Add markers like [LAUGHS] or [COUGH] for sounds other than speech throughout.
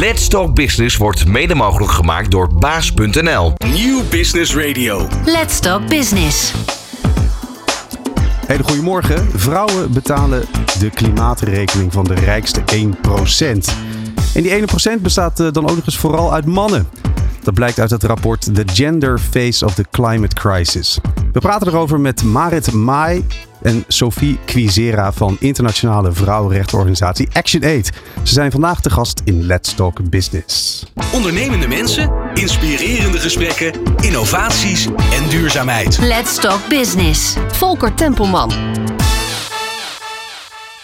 Let's Talk Business wordt mede mogelijk gemaakt door baas.nl. Nieuw Business Radio. Let's Talk Business. Hele goedemorgen. Vrouwen betalen de klimaatrekening van de rijkste 1%. En die 1% bestaat eh, dan ook nog eens vooral uit mannen. Dat blijkt uit het rapport The Gender Face of the Climate Crisis. We praten erover met Marit Mai en Sophie Quizera van internationale vrouwenrechtenorganisatie ActionAid. Ze zijn vandaag te gast in Let's Talk Business. Ondernemende mensen, inspirerende gesprekken, innovaties en duurzaamheid. Let's Talk Business. Volker Tempelman.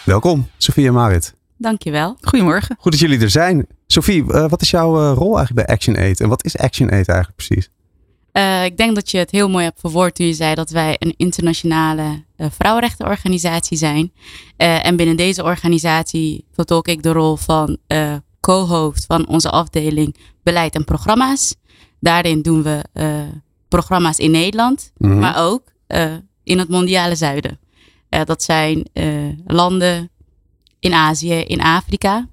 Welkom, Sophie en Marit. Dankjewel. Goedemorgen. Goed dat jullie er zijn. Sophie, eh, wat is jouw eh, rol eigenlijk bij ActionAid en wat is ActionAid eigenlijk precies? Uh, ik denk dat je het heel mooi hebt verwoord toen je zei dat wij een internationale uh, vrouwenrechtenorganisatie zijn. Uh, en binnen deze organisatie vertolk ik de rol van co-hoofd van onze afdeling beleid en programma's. Daarin doen we programma's in Nederland, Mhm. maar ook in het mondiale zuiden. dat zijn landen in Azië, in Afrika.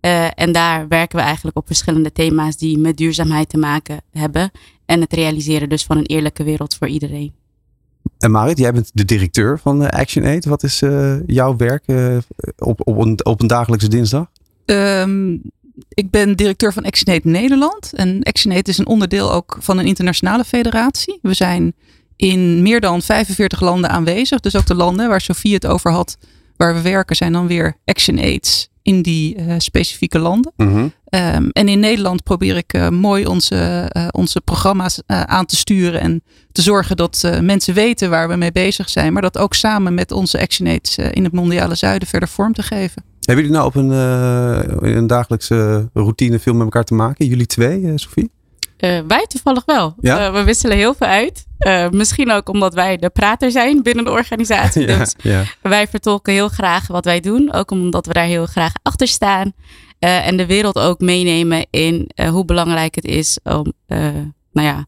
Uh, en daar werken we eigenlijk op verschillende thema's die met duurzaamheid te maken hebben. En het realiseren dus van een eerlijke wereld voor iedereen. En Marit, jij bent de directeur van ActionAid. Wat is uh, jouw werk uh, op, op, een, op een dagelijkse dinsdag? Um, ik ben directeur van ActionAid Nederland. En ActionAid is een onderdeel ook van een internationale federatie. We zijn in meer dan 45 landen aanwezig. Dus ook de landen waar Sofie het over had, waar we werken, zijn dan weer ActionAids in die uh, specifieke landen. Mm -hmm. um, en in Nederland probeer ik uh, mooi onze, uh, onze programma's aan te sturen en te zorgen dat mensen weten waar we mee bezig zijn, maar dat ook samen met onze ActionAids in het mondiale zuiden verder vorm te geven. Hebben jullie nou op een, een dagelijkse routine veel met elkaar te maken? Jullie twee, Sophie? Wij toevallig wel. Ja? we wisselen heel veel uit. Uh, misschien ook omdat wij de prater zijn binnen de organisatie. [LAUGHS] ja, dus ja. wij vertolken heel graag wat wij doen. Ook omdat we daar heel graag achter staan. En de wereld ook meenemen in hoe belangrijk het is om, nou ja,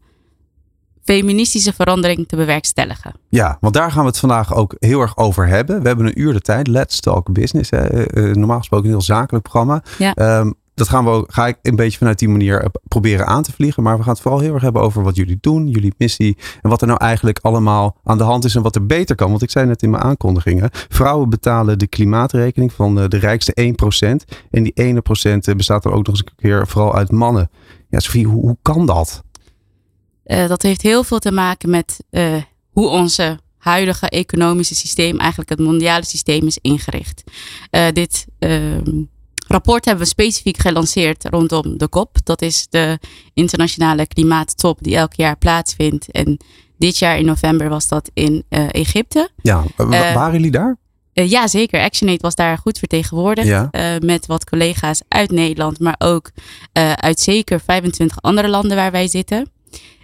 feministische verandering te bewerkstelligen. Ja, want daar gaan we het vandaag ook heel erg over hebben. We hebben een uur de tijd. Let's Talk Business. normaal gesproken een heel zakelijk programma. Ja. Um, dat gaan we ga ik een beetje vanuit die manier proberen aan te vliegen. Maar we gaan het vooral heel erg hebben over wat jullie doen, jullie missie. En wat er nou eigenlijk allemaal aan de hand is en wat er beter kan. Want ik zei net in mijn aankondigingen. Vrouwen betalen de klimaatrekening van de rijkste 1%. En die 1% bestaat er ook nog eens een keer vooral uit mannen. Ja, Sophie, hoe, kan dat? Dat heeft heel veel te maken met hoe onze huidige economische systeem, eigenlijk het mondiale systeem, is ingericht. Dit rapport hebben we specifiek gelanceerd rondom de COP. Dat is de internationale klimaattop die elk jaar plaatsvindt. En dit jaar in november was dat in uh, Egypte. Ja, uh, waren jullie daar? Uh, ja, zeker. ActionAid was daar goed vertegenwoordigd. Ja. met wat collega's uit Nederland, maar ook uit zeker 25 andere landen waar wij zitten.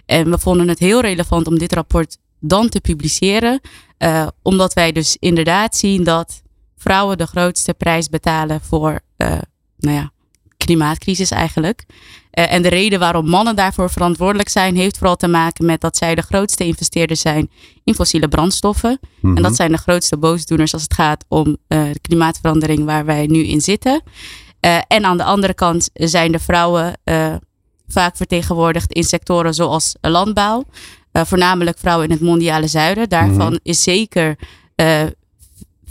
En we vonden het heel relevant om dit rapport dan te publiceren. omdat wij dus inderdaad zien dat vrouwen de grootste prijs betalen voor, uh, nou ja, klimaatcrisis eigenlijk. Uh, en de reden waarom mannen daarvoor verantwoordelijk zijn, heeft vooral te maken met dat zij de grootste investeerders zijn in fossiele brandstoffen. Mhm. En dat zijn de grootste boosdoeners als het gaat om uh, de klimaatverandering waar wij nu in zitten. en aan de andere kant zijn de vrouwen vaak vertegenwoordigd in sectoren zoals landbouw. voornamelijk vrouwen in het mondiale zuiden. Daarvan Mhm. is zeker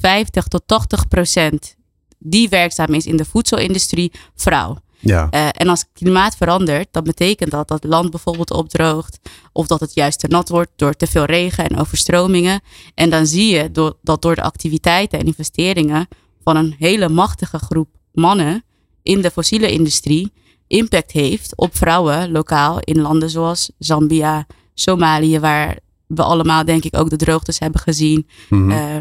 50 tot 80 procent die werkzaam is in de voedselindustrie, vrouw. Ja. Uh, en als het klimaat verandert, dan betekent dat dat land bijvoorbeeld opdroogt. Of dat het juist te nat wordt door te veel regen en overstromingen. En dan zie je door, dat door de activiteiten en investeringen van een hele machtige groep mannen in de fossiele industrie impact heeft op vrouwen lokaal in landen zoals Zambia, Somalië, waar we allemaal denk ik ook de droogtes hebben gezien. Mhm. Uh,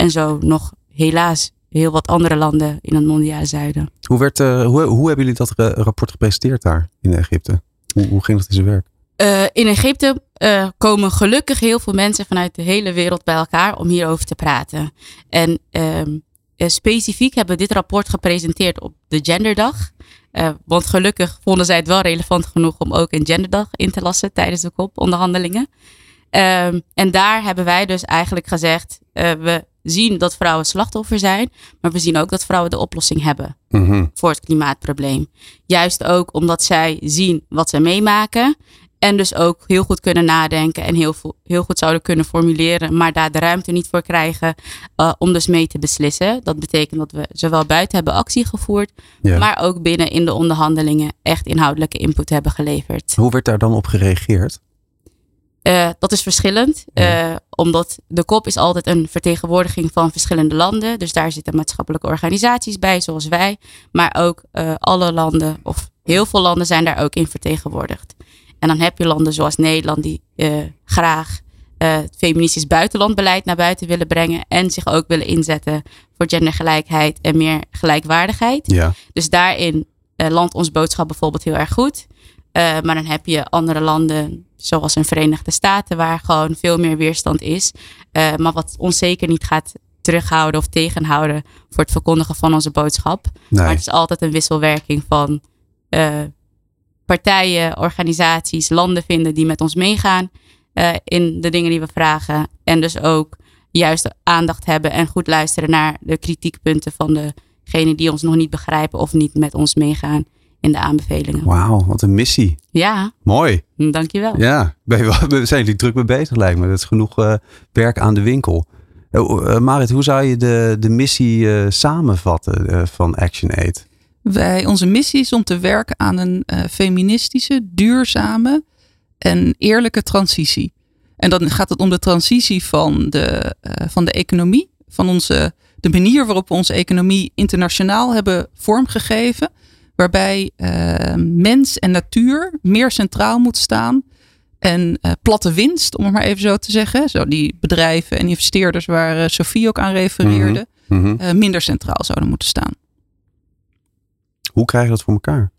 en zo nog helaas heel wat andere landen in het mondiale zuiden. Hoe, werd, uh, hoe, hoe hebben jullie dat rapport gepresenteerd daar in Egypte? Hoe, hoe ging dat in zijn werk? Uh, in Egypte uh, komen gelukkig heel veel mensen vanuit de hele wereld bij elkaar om hierover te praten. En specifiek hebben we dit rapport gepresenteerd op de Genderdag. want gelukkig vonden zij het wel relevant genoeg om ook een Genderdag in te lassen tijdens de COP-onderhandelingen. Um, en daar hebben wij dus eigenlijk gezegd, we zien dat vrouwen slachtoffer zijn, maar we zien ook dat vrouwen de oplossing hebben Mhm. voor het klimaatprobleem. Juist ook omdat zij zien wat ze meemaken. En dus ook heel goed kunnen nadenken en heel, heel goed zouden kunnen formuleren, maar daar de ruimte niet voor krijgen eh, om dus mee te beslissen. Dat betekent dat we zowel buiten hebben actie gevoerd, Ja. maar ook binnen in de onderhandelingen echt inhoudelijke input hebben geleverd. Hoe werd daar dan op gereageerd? Eh, dat is verschillend, Ja. eh, omdat de kop is altijd een vertegenwoordiging van verschillende landen. Dus daar zitten maatschappelijke organisaties bij, zoals wij. Maar ook eh, alle landen, of heel veel landen zijn daar ook in vertegenwoordigd. En dan heb je landen zoals Nederland die graag het feministisch buitenlandbeleid naar buiten willen brengen. En zich ook willen inzetten voor gendergelijkheid en meer gelijkwaardigheid. Ja. Dus daarin landt ons boodschap bijvoorbeeld heel erg goed. Eh, maar dan heb je andere landen, zoals in Verenigde Staten, waar gewoon veel meer weerstand is. Eh, maar wat ons zeker niet gaat terughouden of tegenhouden voor het verkondigen van onze boodschap. Maar het is altijd een wisselwerking van eh, partijen, organisaties, landen vinden die met ons meegaan in de dingen die we vragen. En dus ook juist aandacht hebben en goed luisteren naar de kritiekpunten van degenen die ons nog niet begrijpen of niet met ons meegaan in de aanbevelingen. Wauw, wat een missie. Ja, Mooi. dankjewel. Ja, ben je wel- [LAUGHS] we zijn jullie druk mee bezig lijkt me. Dat is genoeg eh, werk aan de winkel. Eh, eh, Marit, hoe zou je de, de missie eh, samenvatten eh, van ActionAid? Wij, onze missie is om te werken aan een eh, feministische, duurzame en eerlijke transitie. En dan gaat het om de transitie van de, eh, van de economie, van onze, de manier waarop we onze economie internationaal hebben vormgegeven, waarbij eh, mens en natuur meer centraal moet staan. En eh, platte winst, om het maar even zo te zeggen, zo die bedrijven en investeerders waar eh, Sophie ook aan refereerde, Mhm. eh, minder centraal zouden moeten staan. Hoe krijg je dat voor elkaar?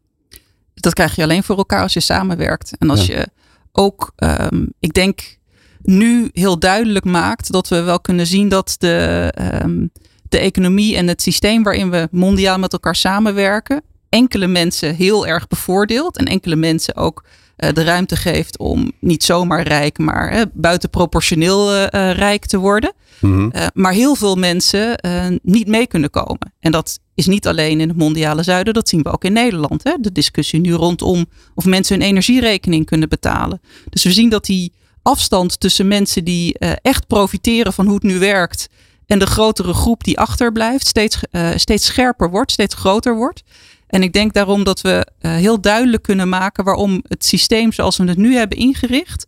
dat krijg je alleen voor elkaar als je samenwerkt. En als Ja. je ook, ehm, ik denk, nu heel duidelijk maakt dat we wel kunnen zien dat de, ehm, de economie en het systeem waarin we mondiaal met elkaar samenwerken, enkele mensen heel erg bevoordeelt en enkele mensen ook eh, de ruimte geeft om niet zomaar rijk, maar eh, buitenproportioneel eh, rijk te worden. Mhm. Uh, maar heel veel mensen uh, niet mee kunnen komen. En dat is niet alleen in het mondiale zuiden, dat zien we ook in Nederland. Hè? De discussie nu rondom of mensen hun energierekening kunnen betalen. Dus we zien dat die afstand tussen mensen die echt profiteren van hoe het nu werkt. En de grotere groep die achterblijft, steeds, steeds scherper wordt, steeds groter wordt. En ik denk daarom dat we heel duidelijk kunnen maken waarom het systeem zoals we het nu hebben ingericht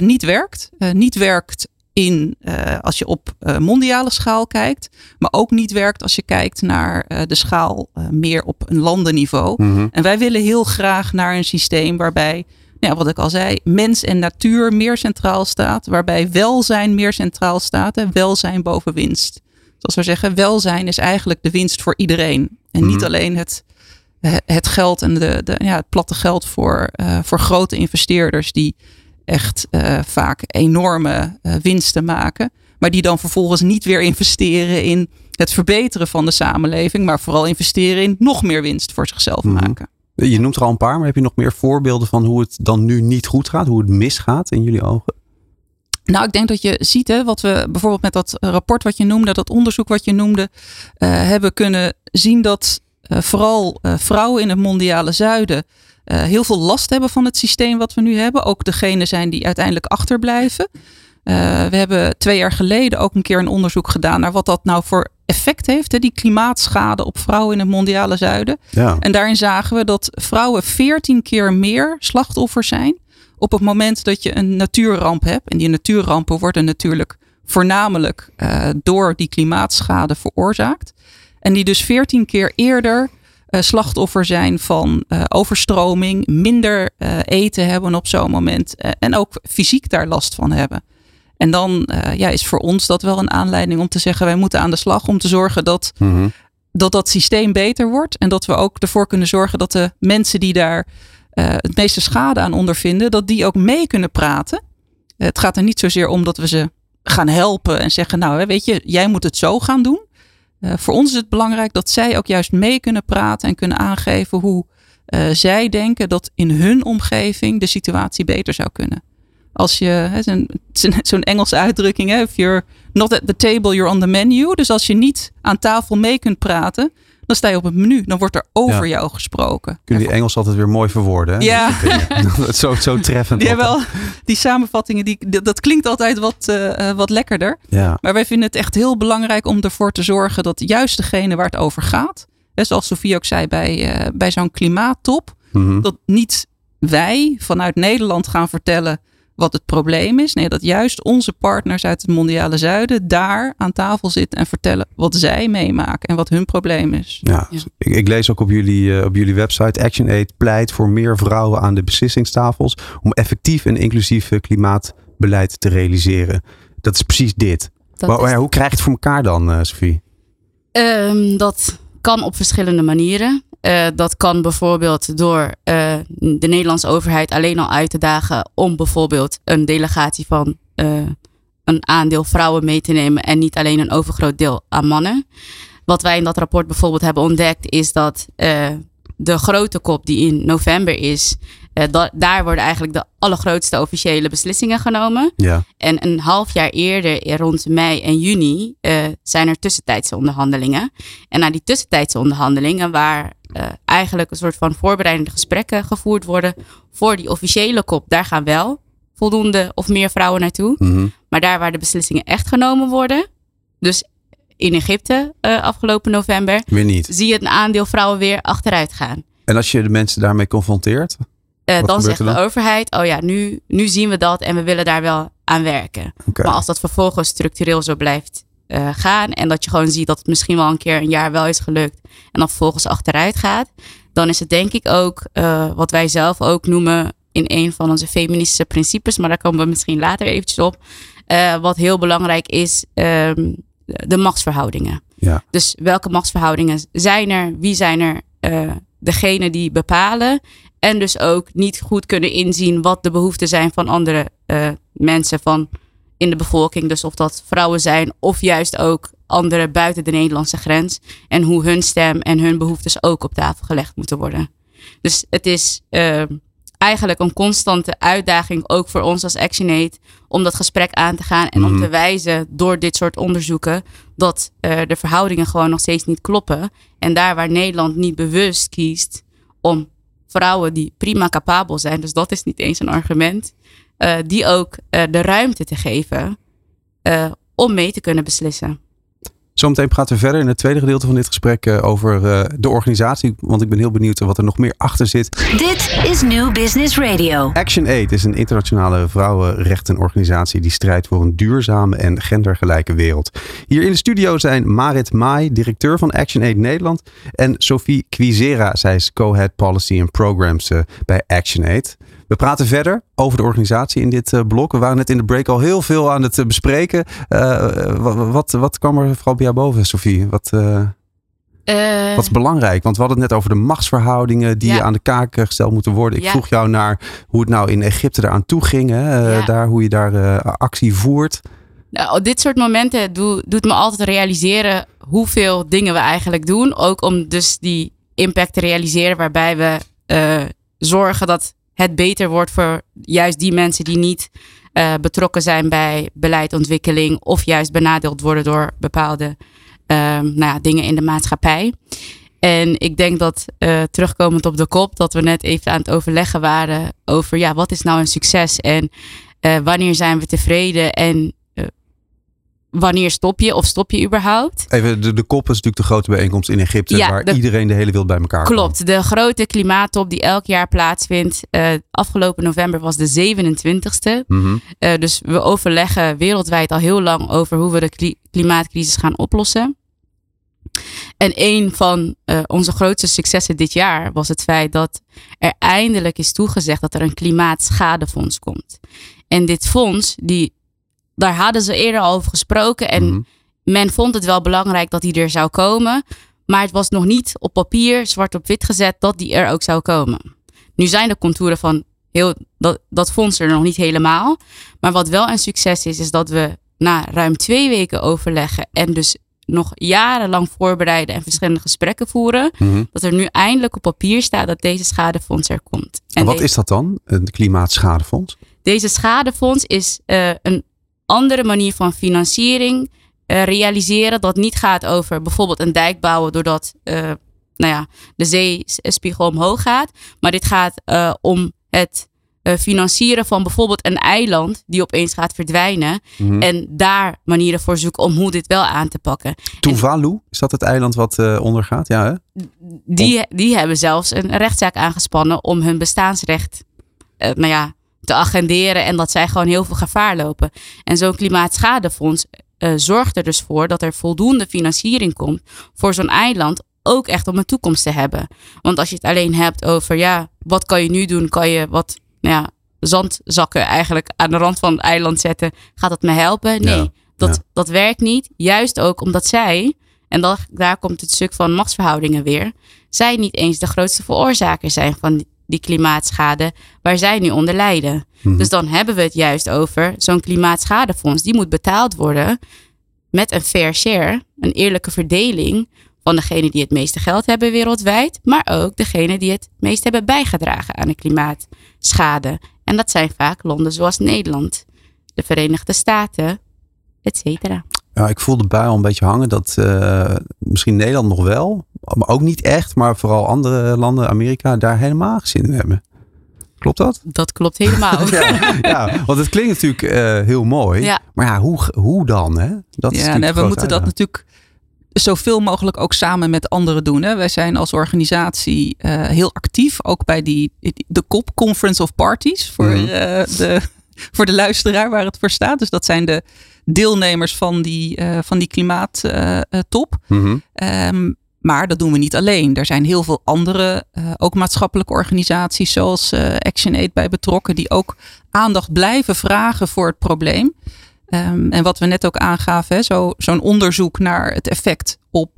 niet werkt. niet werkt in uh, als je op uh, mondiale schaal kijkt, maar ook niet werkt als je kijkt naar uh, de schaal meer op een landenniveau. Mhm. Mm -hmm. En wij willen heel graag naar een systeem waarbij, ja, wat ik al zei, mens en natuur meer centraal staat, waarbij welzijn meer centraal staat en welzijn boven winst. Zoals we zeggen, welzijn is eigenlijk de winst voor iedereen en mm -hmm. niet alleen het, het geld en de, de, ja, het platte geld voor, voor grote investeerders die echt uh, vaak enorme uh, winsten maken. Maar die dan vervolgens niet weer investeren in het verbeteren van de samenleving. Maar vooral investeren in nog meer winst voor zichzelf Mhm. maken. Je noemt er al een paar, maar heb je nog meer voorbeelden van hoe het dan nu niet goed gaat? Hoe het misgaat in jullie ogen? Nou, ik denk dat je ziet, hè, wat we bijvoorbeeld met dat rapport wat je noemde, dat onderzoek wat je noemde, hebben kunnen zien dat vooral uh, vrouwen in het mondiale zuiden uh, heel veel last hebben van het systeem wat we nu hebben. Ook degene zijn die uiteindelijk achterblijven. Uh, we hebben twee jaar geleden ook een keer een onderzoek gedaan naar wat dat nou voor effect heeft. Hè, die klimaatschade op vrouwen in het mondiale zuiden. Ja. En daarin zagen we dat vrouwen 14 keer meer slachtoffer zijn op het moment dat je een natuurramp hebt. En die natuurrampen worden natuurlijk voornamelijk uh, door die klimaatschade veroorzaakt. En die dus 14 keer eerder uh, slachtoffer zijn van uh, overstroming, minder uh, eten hebben op zo'n moment en ook fysiek daar last van hebben. En dan ja, is voor ons dat wel een aanleiding om te zeggen: wij moeten aan de slag om te zorgen dat, Mm -hmm. dat dat systeem beter wordt. En dat we ook ervoor kunnen zorgen dat de mensen die daar het meeste schade aan ondervinden, dat die ook mee kunnen praten. het gaat er niet zozeer om dat we ze gaan helpen en zeggen: Nou, weet je, jij moet het zo gaan doen. Uh, voor ons is het belangrijk dat zij ook juist mee kunnen praten en kunnen aangeven hoe uh, zij denken dat in hun omgeving de situatie beter zou kunnen. Als je, [LAUGHS] zo'n Engelse uitdrukking, hè, if you're not at the table, you're on the menu. Dus als je niet aan tafel mee kunt praten, dan sta je op het menu. Dan wordt er over jou gesproken. Kunnen die Engels altijd weer mooi verwoorden. Hè? Ja. Dat [LAUGHS] is zo, zo treffend. Die, hebben altijd. wel, die samenvattingen, die, dat dat klinkt altijd wat, eh, eh, wat lekkerder. Ja. Maar wij vinden het echt heel belangrijk om ervoor te zorgen dat juist degene waar het over gaat, hè, zoals Sofie ook zei bij, eh, bij zo'n klimaattop, Mhm. dat niet wij vanuit Nederland gaan vertellen wat het probleem is. Nee, dat juist onze partners uit het mondiale zuiden daar aan tafel zitten en vertellen wat zij meemaken en wat hun probleem is. Ja, Ja. Ik, ik lees ook op jullie, eh, op jullie website ActionAid pleit voor meer vrouwen aan de beslissingstafels om effectief en inclusief eh, klimaatbeleid te realiseren. Dat is precies dit. Dat Maar, is- hoe krijg je het voor elkaar dan, eh Sophie? Ehm, dat kan op verschillende manieren. Eh, dat kan bijvoorbeeld door eh, de Nederlandse overheid alleen al uit te dagen om bijvoorbeeld een delegatie van eh, een aandeel vrouwen mee te nemen en niet alleen een overgroot deel aan mannen. Wat wij in dat rapport bijvoorbeeld hebben ontdekt is dat de grote kop die in november is, da- daar worden eigenlijk de allergrootste officiële beslissingen genomen. Ja. En een half jaar eerder, eh, rond mei en juni, eh, zijn er tussentijdse onderhandelingen. En na die tussentijdse onderhandelingen, waar eh, eigenlijk een soort van voorbereidende gesprekken gevoerd worden voor die officiële kop, daar gaan wel voldoende of meer vrouwen naartoe. Mhm. Maar daar waar de beslissingen echt genomen worden, dus in Egypte eh, afgelopen november, Weer niet. zie je het aandeel vrouwen weer achteruit gaan. En als je de mensen daarmee confronteert? Eh, dan zegt de overheid, oh ja, nu, nu zien we dat en we willen daar wel aan werken. Maar als dat vervolgens structureel zo blijft eh, gaan en dat je gewoon ziet dat het misschien wel een keer een jaar wel is gelukt en dan vervolgens achteruit gaat, dan is het denk ik ook eh, wat wij zelf ook noemen in een van onze feministische principes, maar daar komen we misschien later eventjes op. wat heel belangrijk is, ehm, de machtsverhoudingen. Ja. Dus welke machtsverhoudingen zijn er? Wie zijn er degene die bepalen? En dus ook niet goed kunnen inzien wat de behoeften zijn van andere eh, mensen van in de bevolking. Dus of dat vrouwen zijn of juist ook anderen buiten de Nederlandse grens. En hoe hun stem en hun behoeftes ook op tafel gelegd moeten worden. Dus het is eh, eigenlijk een constante uitdaging ook voor ons als ActionAid om dat gesprek aan te gaan en om Mhm. te wijzen door dit soort onderzoeken dat eh, de verhoudingen gewoon nog steeds niet kloppen. En daar waar Nederland niet bewust kiest om vrouwen die prima capabel zijn, dus dat is niet eens een argument, eh, die ook eh, de ruimte te geven eh, om mee te kunnen beslissen. Zometeen praten we verder in het tweede gedeelte van dit gesprek eh, over eh, de organisatie. Want ik ben heel benieuwd wat er nog meer achter zit. Dit is New Business Radio. ActionAid is een internationale vrouwenrechtenorganisatie die strijdt voor een duurzame en gendergelijke wereld. Hier in de studio zijn Marit Maai, directeur van ActionAid Nederland, en Sophie Quizera, zij is co-head policy and programs eh, bij ActionAid. We praten verder over de organisatie in dit eh, blok. We waren net in de break al heel veel aan het eh, bespreken. Eh, wat, wat, kwam er vooral bij jou boven, Sophie? Wat, wat is belangrijk? Want we hadden het net over de machtsverhoudingen die Ja. aan de kaak gesteld moeten worden. Ik Ja. vroeg jou naar hoe het nou in Egypte eraan toe ging. Hè? Ja. daar, hoe je daar actie voert. Nou, dit soort momenten doe- doet me altijd realiseren hoeveel dingen we eigenlijk doen. Ook om dus die impact te realiseren waarbij we zorgen dat het beter wordt voor juist die mensen die niet eh, betrokken zijn bij beleidontwikkeling of juist benadeeld worden door bepaalde ehm, nou ja, dingen in de maatschappij. En ik denk dat eh, terugkomend op de kop, dat we net even aan het overleggen waren over ja, wat is nou een succes en eh, wanneer zijn we tevreden en wanneer stop je of stop je überhaupt? Even, de, de kop is natuurlijk de grote bijeenkomst in Egypte. Ja, waar de- iedereen de hele wereld bij elkaar komt. Klopt, de grote klimaattop die elk jaar plaatsvindt. eh, afgelopen november was de 27ste. Mhm. Eh, dus we overleggen wereldwijd al heel lang over hoe we de kli- klimaatcrisis gaan oplossen. En een van eh, onze grootste successen dit jaar was het feit dat er eindelijk is toegezegd dat er een klimaatschadefonds komt. En dit fonds, die, daar hadden ze eerder al over gesproken. En Mhm. men vond het wel belangrijk dat die er zou komen. Maar het was nog niet op papier, zwart op wit gezet, dat die er ook zou komen. Nu zijn de contouren van heel, dat, dat fonds er nog niet helemaal. Maar wat wel een succes is, is dat we na ruim twee weken overleggen en dus nog jarenlang voorbereiden en verschillende gesprekken voeren, Mhm. dat er nu eindelijk op papier staat dat deze schadefonds er komt. En wat deze- is dat dan? Een klimaatschadefonds? deze schadefonds is uh, een andere manier van financiering uh, realiseren. Dat niet gaat over bijvoorbeeld een dijk bouwen doordat uh, nou ja, de zeespiegel omhoog gaat. Maar dit gaat om het financieren van bijvoorbeeld een eiland die opeens gaat verdwijnen. Mhm. En daar manieren voor zoeken om hoe dit wel aan te pakken. Tuvalu, is dat het eiland wat uh, ondergaat? Ja, hè? Die, die hebben zelfs een rechtszaak aangespannen om hun bestaansrecht uh, nou ja, te agenderen. En dat zij gewoon heel veel gevaar lopen. En zo'n klimaatschadefonds uh, zorgt er dus voor dat er voldoende financiering komt voor zo'n eiland. Ook echt om een toekomst te hebben. Want als je het alleen hebt over, ja, wat kan je nu doen? Kan je wat, nou ja, zandzakken eigenlijk aan de rand van het eiland zetten? Gaat dat me helpen? Nee, Ja, dat, ja. dat werkt niet. Juist ook omdat zij, en dat, daar komt het stuk van machtsverhoudingen weer, zij niet eens de grootste veroorzaker zijn van die- klimaatschade waar zij nu onder lijden. Mhm. Dus dan hebben we het juist over zo'n klimaatschadefonds. Die moet betaald worden met een fair share, een eerlijke verdeling van degenen die het meeste geld hebben wereldwijd, maar ook degenen die het meest hebben bijgedragen aan de klimaatschade. En dat zijn vaak landen zoals Nederland, de Verenigde Staten, et cetera. Ja, ik voel de bui al een beetje hangen dat eh, misschien Nederland nog wel, maar ook niet echt, maar vooral andere landen, Amerika, daar helemaal geen zin in hebben. Klopt dat? Dat klopt helemaal. [LAUGHS] Ja, ja want het klinkt natuurlijk eh, heel mooi. Ja. Maar ja, hoe, hoe dan? Hè? Dat is ja, de we moeten dat natuurlijk zoveel mogelijk ook samen met anderen doen. Hè. Wij zijn als organisatie eh, heel actief, ook bij die, de COP, Conference of Parties, voor, Mhm. de, voor de luisteraar waar het voor staat. Dus dat zijn de deelnemers van die, eh, van die klimaattop. Mhm. Ehm, maar dat doen we niet alleen. Er zijn heel veel andere, eh, ook maatschappelijke organisaties zoals eh, ActionAid bij betrokken, die ook aandacht blijven vragen voor het probleem. Ehm, en wat we net ook aangaven, zo, zo'n onderzoek naar het effect op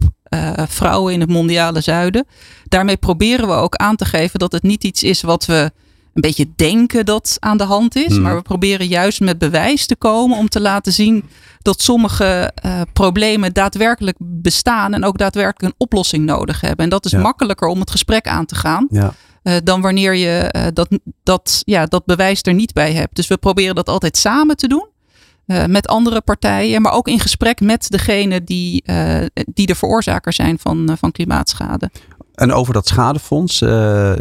vrouwen in het mondiale zuiden. Daarmee proberen we ook aan te geven dat het niet iets is wat we een beetje denken dat aan de hand is. Hmm. Maar we proberen juist met bewijs te komen om te laten zien dat sommige eh, problemen daadwerkelijk bestaan en ook daadwerkelijk een oplossing nodig hebben. En dat is Ja. makkelijker om het gesprek aan te gaan Ja. eh, dan wanneer je eh, dat, dat, ja, dat bewijs er niet bij hebt. Dus we proberen dat altijd samen te doen. met andere partijen, maar ook in gesprek met degene die, die de veroorzaker zijn van, van klimaatschade. En over dat schadefonds, eh,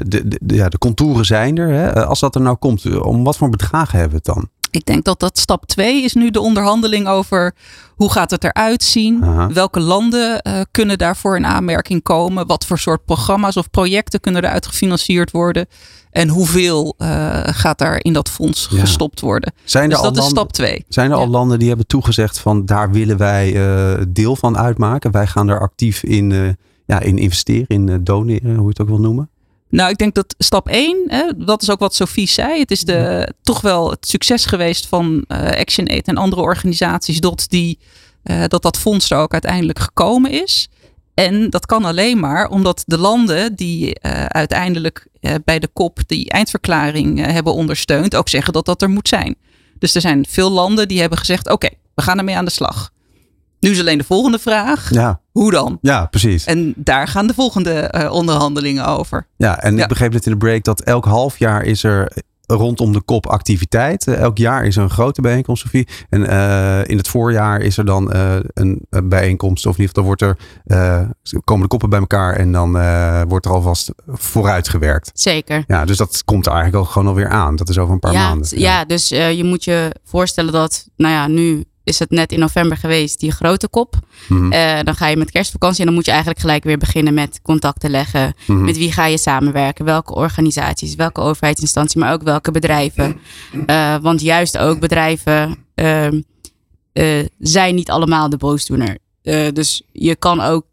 de, ja, de contouren zijn er. Hè? Eh, Als dat er nou komt, om wat voor bedragen hebben we het dan? Ik denk dat dat stap twee is nu de onderhandeling over hoe gaat het eruit zien? Aha. Welke landen eh, kunnen daarvoor in aanmerking komen? Wat voor soort programma's of projecten kunnen eruit gefinancierd worden? En hoeveel gaat daar in dat fonds Ja. gestopt worden? Zijn er, Dus al, dat is landen, stap twee. zijn er al landen die hebben toegezegd van daar willen wij deel van uitmaken? Wij gaan er actief in, ja, in investeren, in eh, doneren, hoe je het ook wil noemen. Nou, ik denk dat stap 1, hè, dat is ook wat Sophie zei. Het is de, toch wel het succes geweest van eh ActionAid en andere organisaties dat, die, eh, dat dat fonds er ook uiteindelijk gekomen is. En dat kan alleen maar omdat de landen die uiteindelijk bij de kop die eindverklaring hebben ondersteund, ook zeggen dat dat er moet zijn. Dus er zijn veel landen die hebben gezegd: oké, we gaan ermee aan de slag. Nu is alleen de volgende vraag: Ja, hoe dan? ja precies. En daar gaan de volgende eh, onderhandelingen over. Ja, en Ja. ik begreep net in de break dat elk half jaar is er rondom de kop activiteit. Eh, elk jaar is er een grote bijeenkomst, Sofie. En eh, in het voorjaar is er dan eh, een, een bijeenkomst. Of in ieder geval, dan wordt er, eh, komen de koppen bij elkaar en dan eh, wordt er alvast vooruit gewerkt. Zeker. Ja, dus dat komt er eigenlijk ook gewoon alweer aan. Dat is over een paar ja, maanden. t- Ja, dus eh, je moet je voorstellen dat, nou ja, nu is het net in november geweest, die grote kop. Mhm, Eh, dan ga je met kerstvakantie en dan moet je eigenlijk gelijk weer beginnen met contacten leggen. mhm. Met wie ga je samenwerken? Welke organisaties? Welke overheidsinstanties? Maar ook welke bedrijven? Eh, want juist ook bedrijven ehm, eh, zijn niet allemaal de boosdoener. Dus je kan ook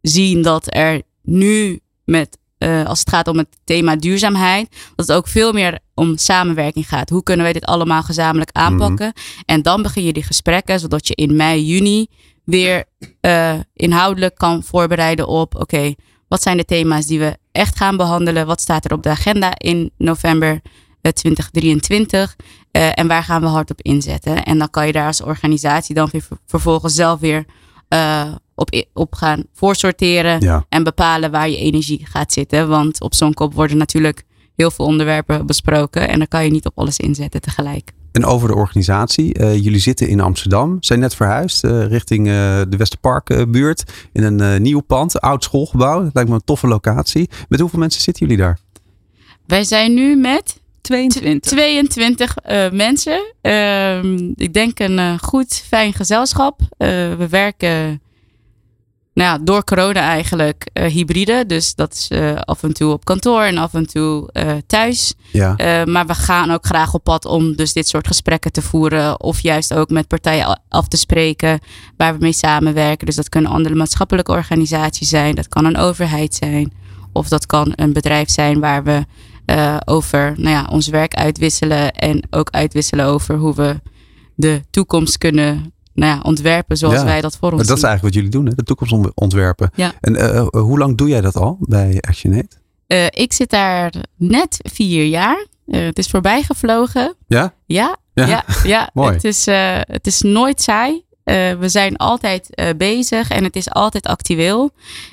zien dat er nu met als het gaat om het thema duurzaamheid, dat het ook veel meer om samenwerking gaat. Hoe kunnen wij dit allemaal gezamenlijk aanpakken? En dan begin je die gesprekken, zodat je in mei, juni weer eh, inhoudelijk kan voorbereiden op, oké, wat zijn de thema's die we echt gaan behandelen? Wat staat er op de agenda in november eh, 2023? Eh, en waar gaan we hard op inzetten? En dan kan je daar als organisatie dan weer ver- vervolgens zelf weer eh, op, op gaan voorsorteren Ja, en bepalen waar je energie gaat zitten. Want op zo'n kop worden natuurlijk heel veel onderwerpen besproken. En dan kan je niet op alles inzetten tegelijk. En over de organisatie. Uh, jullie zitten in Amsterdam, zijn net verhuisd uh, richting uh, de Westerparkbuurt. in een nieuw pand, oud schoolgebouw. Dat lijkt me een toffe locatie. Met hoeveel mensen zitten jullie daar? Wij zijn nu met 22, 22 mensen. Ehm, ik denk een goed, fijn gezelschap. we werken nou ja, door corona eigenlijk uh, hybride. Dus dat is uh, af en toe op kantoor en af en toe uh, thuis. Ja. maar we gaan ook graag op pad om dus dit soort gesprekken te voeren. Of juist ook met partijen af te spreken waar we mee samenwerken. Dus dat kunnen andere maatschappelijke organisaties zijn. Dat kan een overheid zijn. Of dat kan een bedrijf zijn waar we over nou ja, ons werk uitwisselen. En ook uitwisselen over hoe we de toekomst kunnen nou ja, ontwerpen zoals wij dat voor ons maar Dat is eigenlijk wat jullie doen, hè? de toekomst ontwerpen. Ja. En uh, hoe lang doe jij dat al bij ActionAid? Uh, ik zit daar net vier jaar. Uh, het is voorbij gevlogen. Ja? Ja, ja, ja. ja. [LAUGHS] Mooi. Het, is, het is nooit saai. we zijn altijd bezig en het is altijd actueel.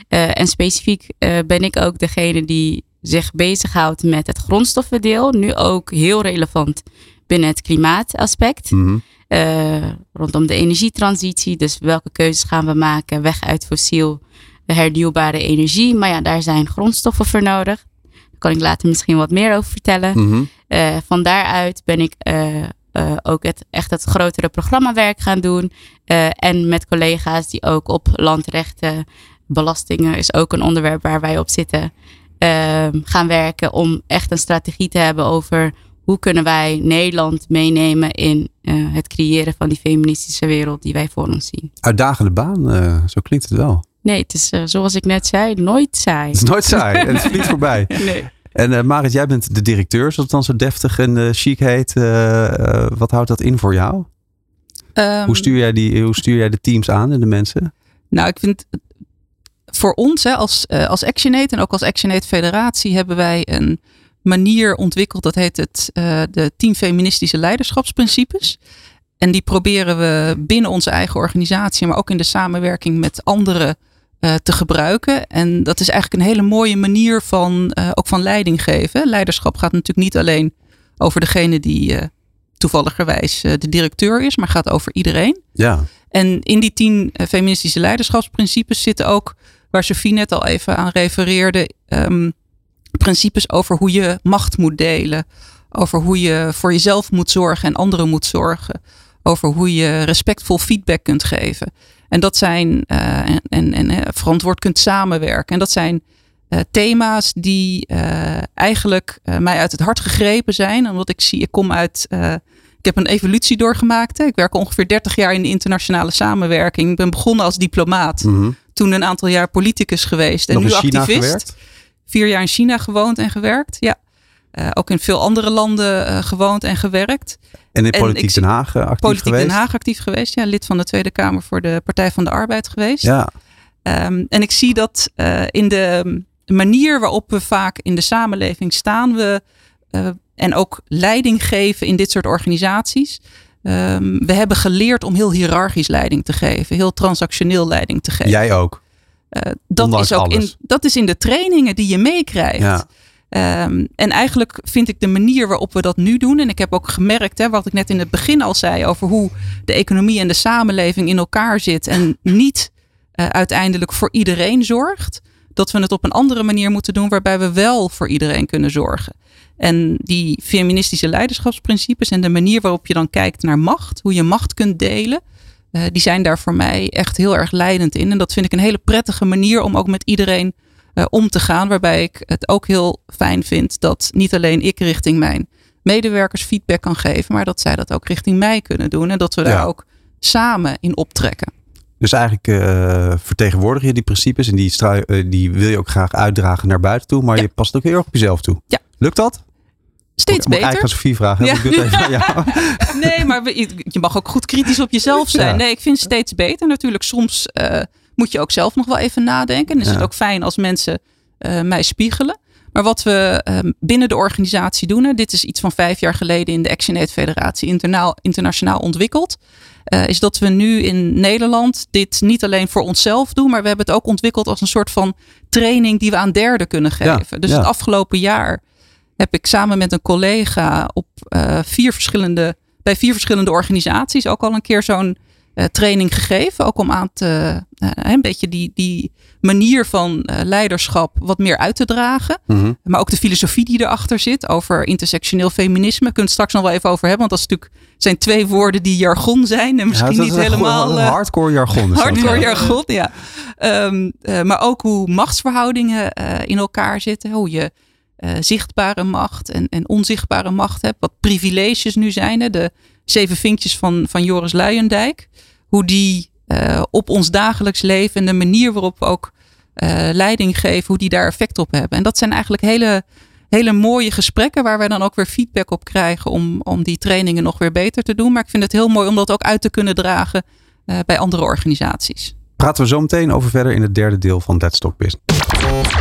en specifiek ben ik ook degene die zich bezighoudt met het grondstoffendeel. Nu ook heel relevant binnen het klimaataspect. Mm -hmm. Uh, rondom de energietransitie. Dus welke keuzes gaan we maken? Weg uit fossiel, hernieuwbare energie. Maar ja, daar zijn grondstoffen voor nodig. Daar kan ik later misschien wat meer over vertellen. Mm -hmm. uh, van daaruit ben ik uh, ook het, echt het grotere programmawerk gaan doen. en met collega's die ook op landrechten, belastingen is ook een onderwerp waar wij op zitten. gaan werken om echt een strategie te hebben over hoe kunnen wij Nederland meenemen in uh, het creëren van die feministische wereld die wij voor ons zien. Uitdagende baan, uh, zo klinkt het wel. Nee, het is uh, zoals ik net zei, nooit saai. Het is nooit saai en het vliegt voorbij. [LAUGHS] Nee. En Marit, jij bent de directeur, zoals het dan zo deftig en chic heet. wat houdt dat in voor jou? Um, hoe, stuur jij die, hoe stuur jij de teams aan en de mensen? Nou, ik vind voor ons hè, als, als ActionAid en ook als ActionAid Federatie hebben wij een manier ontwikkeld. Dat heet het uh, de Team Feministische Leiderschapsprincipes. En die proberen we binnen onze eigen organisatie, maar ook in de samenwerking met anderen uh, te gebruiken. En dat is eigenlijk een hele mooie manier van uh, ook van leiding geven. Leiderschap gaat natuurlijk niet alleen over degene die toevalligerwijs de directeur is, maar gaat over iedereen. Ja. En in die tien feministische leiderschapsprincipes zitten ook, waar Sophie net al even aan refereerde, um, principes over hoe je macht moet delen. Over hoe je voor jezelf moet zorgen en anderen moet zorgen. Over hoe je respectvol feedback kunt geven. En dat zijn, uh, en, en, en verantwoord kunt samenwerken. En dat zijn uh, thema's die uh, eigenlijk mij uit het hart gegrepen zijn. Omdat ik zie, ik kom uit, ik heb een evolutie doorgemaakt. Hè. Ik werk ongeveer 30 jaar in de internationale samenwerking. Ik ben begonnen als diplomaat. Mm -hmm. Toen een aantal jaar politicus geweest. En Nog nu activist. gewerkt? Vier jaar in China gewoond en gewerkt. Ja. Uh, ook in veel andere landen uh, gewoond en gewerkt. En in Politiek ik, Den Haag actief Politiek geweest? Den Haag actief geweest. Ja, lid van de Tweede Kamer voor de Partij van de Arbeid geweest. Ja. Um, en ik zie dat in de manier waarop we vaak in de samenleving staan, we en ook leiding geven in dit soort organisaties. Um, we hebben geleerd om heel hiërarchisch leiding te geven, heel transactioneel leiding te geven. Jij ook. Uh, dat, Ondanks is ook in, dat is in de trainingen die je meekrijgt. Ja. Um, en eigenlijk vind ik de manier waarop we dat nu doen. En ik heb ook gemerkt, hè, wat ik net in het begin al zei, over hoe de economie en de samenleving in elkaar zit. En niet uh, uiteindelijk voor iedereen zorgt. Dat we het op een andere manier moeten doen, waarbij we wel voor iedereen kunnen zorgen. En die feministische leiderschapsprincipes en de manier waarop je dan kijkt naar macht, hoe je macht kunt delen. Uh, die zijn daar voor mij echt heel erg leidend in. En dat vind ik een hele prettige manier om ook met iedereen uh, om te gaan. Waarbij ik het ook heel fijn vind dat niet alleen ik richting mijn medewerkers feedback kan geven. Maar dat zij dat ook richting mij kunnen doen. En dat we daar Ja. ook samen in optrekken. Dus eigenlijk uh, vertegenwoordig je die principes en die, die wil je ook graag uitdragen naar buiten toe. Maar Ja. je past ook heel erg op jezelf toe. Ja. Lukt dat? Steeds ik eigenlijk beter. aan Sofie vragen. Ja. Even. [LAUGHS] Nee, maar je mag ook goed kritisch op jezelf zijn. Ja. Nee, ik vind steeds beter. Natuurlijk, soms eh, moet je ook zelf nog wel even nadenken. En is het ook fijn als mensen eh, mij spiegelen. Maar wat we eh, binnen de organisatie doen, hè, dit is iets van vijf jaar geleden in de ActionAid Federatie internaal, internationaal ontwikkeld, eh, is dat we nu in Nederland dit niet alleen voor onszelf doen, maar we hebben het ook ontwikkeld als een soort van training die we aan derden kunnen geven. Dus het afgelopen jaar heb ik samen met een collega op uh, vier verschillende, bij vier verschillende organisaties ook al een keer zo'n uh, training gegeven. Ook om aan te, uh, een beetje die, die manier van leiderschap wat meer uit te dragen. Mm -hmm. Maar ook de filosofie die erachter zit over intersectioneel feminisme. Kunnen we het straks nog wel even over hebben. Want dat is natuurlijk, zijn twee woorden die jargon zijn. En misschien ja, niet helemaal. Hardcore jargon. hardcore jargon, ja. Um, maar ook hoe machtsverhoudingen in elkaar zitten. Hoe je uh, zichtbare macht en, en onzichtbare macht hebt. Wat privileges nu zijn. De zeven vinkjes van, van Joris Luijendijk. Hoe die uh, op ons dagelijks leven en de manier waarop we ook uh, leiding geven. Hoe die daar effect op hebben. En dat zijn eigenlijk hele, hele mooie gesprekken. Waar wij dan ook weer feedback op krijgen. Om, om die trainingen nog weer beter te doen. Maar ik vind het heel mooi om dat ook uit te kunnen dragen bij andere organisaties. Praten we zo meteen over verder in het derde deel van Dead Stock Business.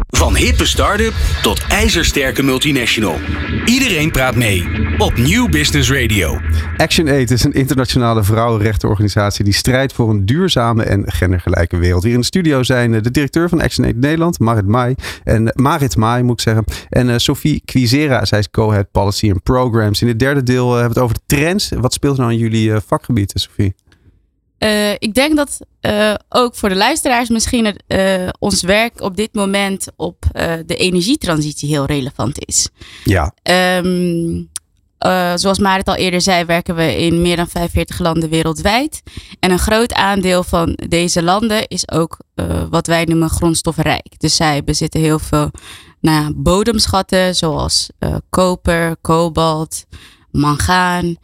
Van hippe start-up tot ijzersterke multinational. Iedereen praat mee op New Business Radio. ActionAid is een internationale vrouwenrechtenorganisatie die strijdt voor een duurzame en gendergelijke wereld. Hier in de studio zijn de directeur van ActionAid Nederland, Marit Mai. En Marit Mai moet ik zeggen. En uh, Sophie Quizera, zij is co-head policy and programs. In het derde deel hebben we het over de trends. Wat speelt nou in jullie vakgebied, Sophie? Uh, ik denk dat uh, ook voor de luisteraars misschien het, uh, ons werk op dit moment op de energietransitie heel relevant is. Ja. Um, zoals Marit al eerder zei, werken we in meer dan 45 landen wereldwijd. En een groot aandeel van deze landen is ook wat wij noemen grondstoffenrijk. Dus zij bezitten heel veel nou, bodemschatten zoals koper, kobalt, mangaan,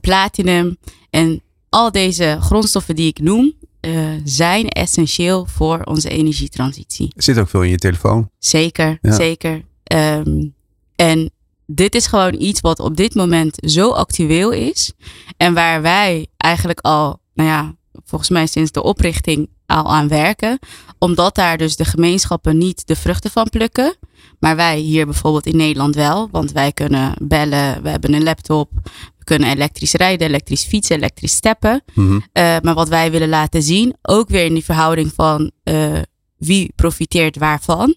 platinum. En al deze grondstoffen die ik noem, uh, zijn essentieel voor onze energietransitie. Zit ook veel in je telefoon. Zeker, ja. zeker. Um, en dit is gewoon iets wat op dit moment zo actueel is. En waar wij eigenlijk al, nou ja, volgens mij sinds de oprichting al aan werken. Omdat daar dus de gemeenschappen niet de vruchten van plukken. Maar wij hier bijvoorbeeld in Nederland wel. Want wij kunnen bellen, we hebben een laptop, we kunnen elektrisch rijden, elektrisch fietsen, elektrisch steppen. Mm -hmm. uh, maar wat wij willen laten zien, ook weer in die verhouding van uh, wie profiteert waarvan,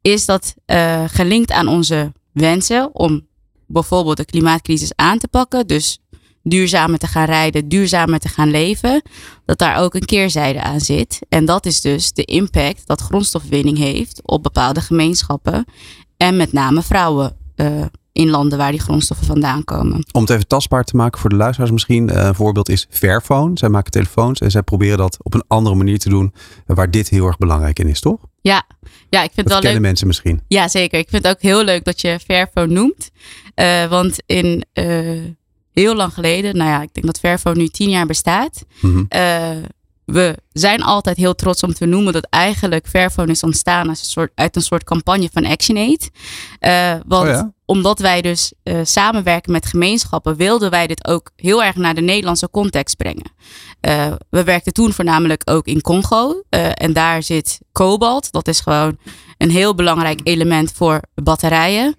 is dat uh, gelinkt aan onze wensen om bijvoorbeeld de klimaatcrisis aan te pakken. Dus duurzamer te gaan rijden, duurzamer te gaan leven, dat daar ook een keerzijde aan zit. En dat is dus de impact dat grondstofwinning heeft op bepaalde gemeenschappen en met name vrouwen. Uh, in landen waar die grondstoffen vandaan komen. Om het even tastbaar te maken voor de luisteraars misschien. Uh, een voorbeeld is Fairphone. Zij maken telefoons en zij proberen dat op een andere manier te doen. Waar dit heel erg belangrijk in is, toch? Ja, ja ik vind dat het wel kennen leuk. mensen misschien. Ja, zeker. Ik vind het ook heel leuk dat je Fairphone noemt. Uh, want in uh, heel lang geleden, nou ja, ik denk dat Fairphone nu tien jaar bestaat. Mhm. Mm -hmm. we zijn altijd heel trots om te noemen dat eigenlijk Fairphone is ontstaan als een soort, uit een soort campagne van ActionAid. Uh, want oh ja? omdat wij dus uh, samenwerken met gemeenschappen, wilden wij dit ook heel erg naar de Nederlandse context brengen. Uh, we werkten toen voornamelijk ook in Congo. en daar zit kobalt. Dat is gewoon een heel belangrijk element voor batterijen.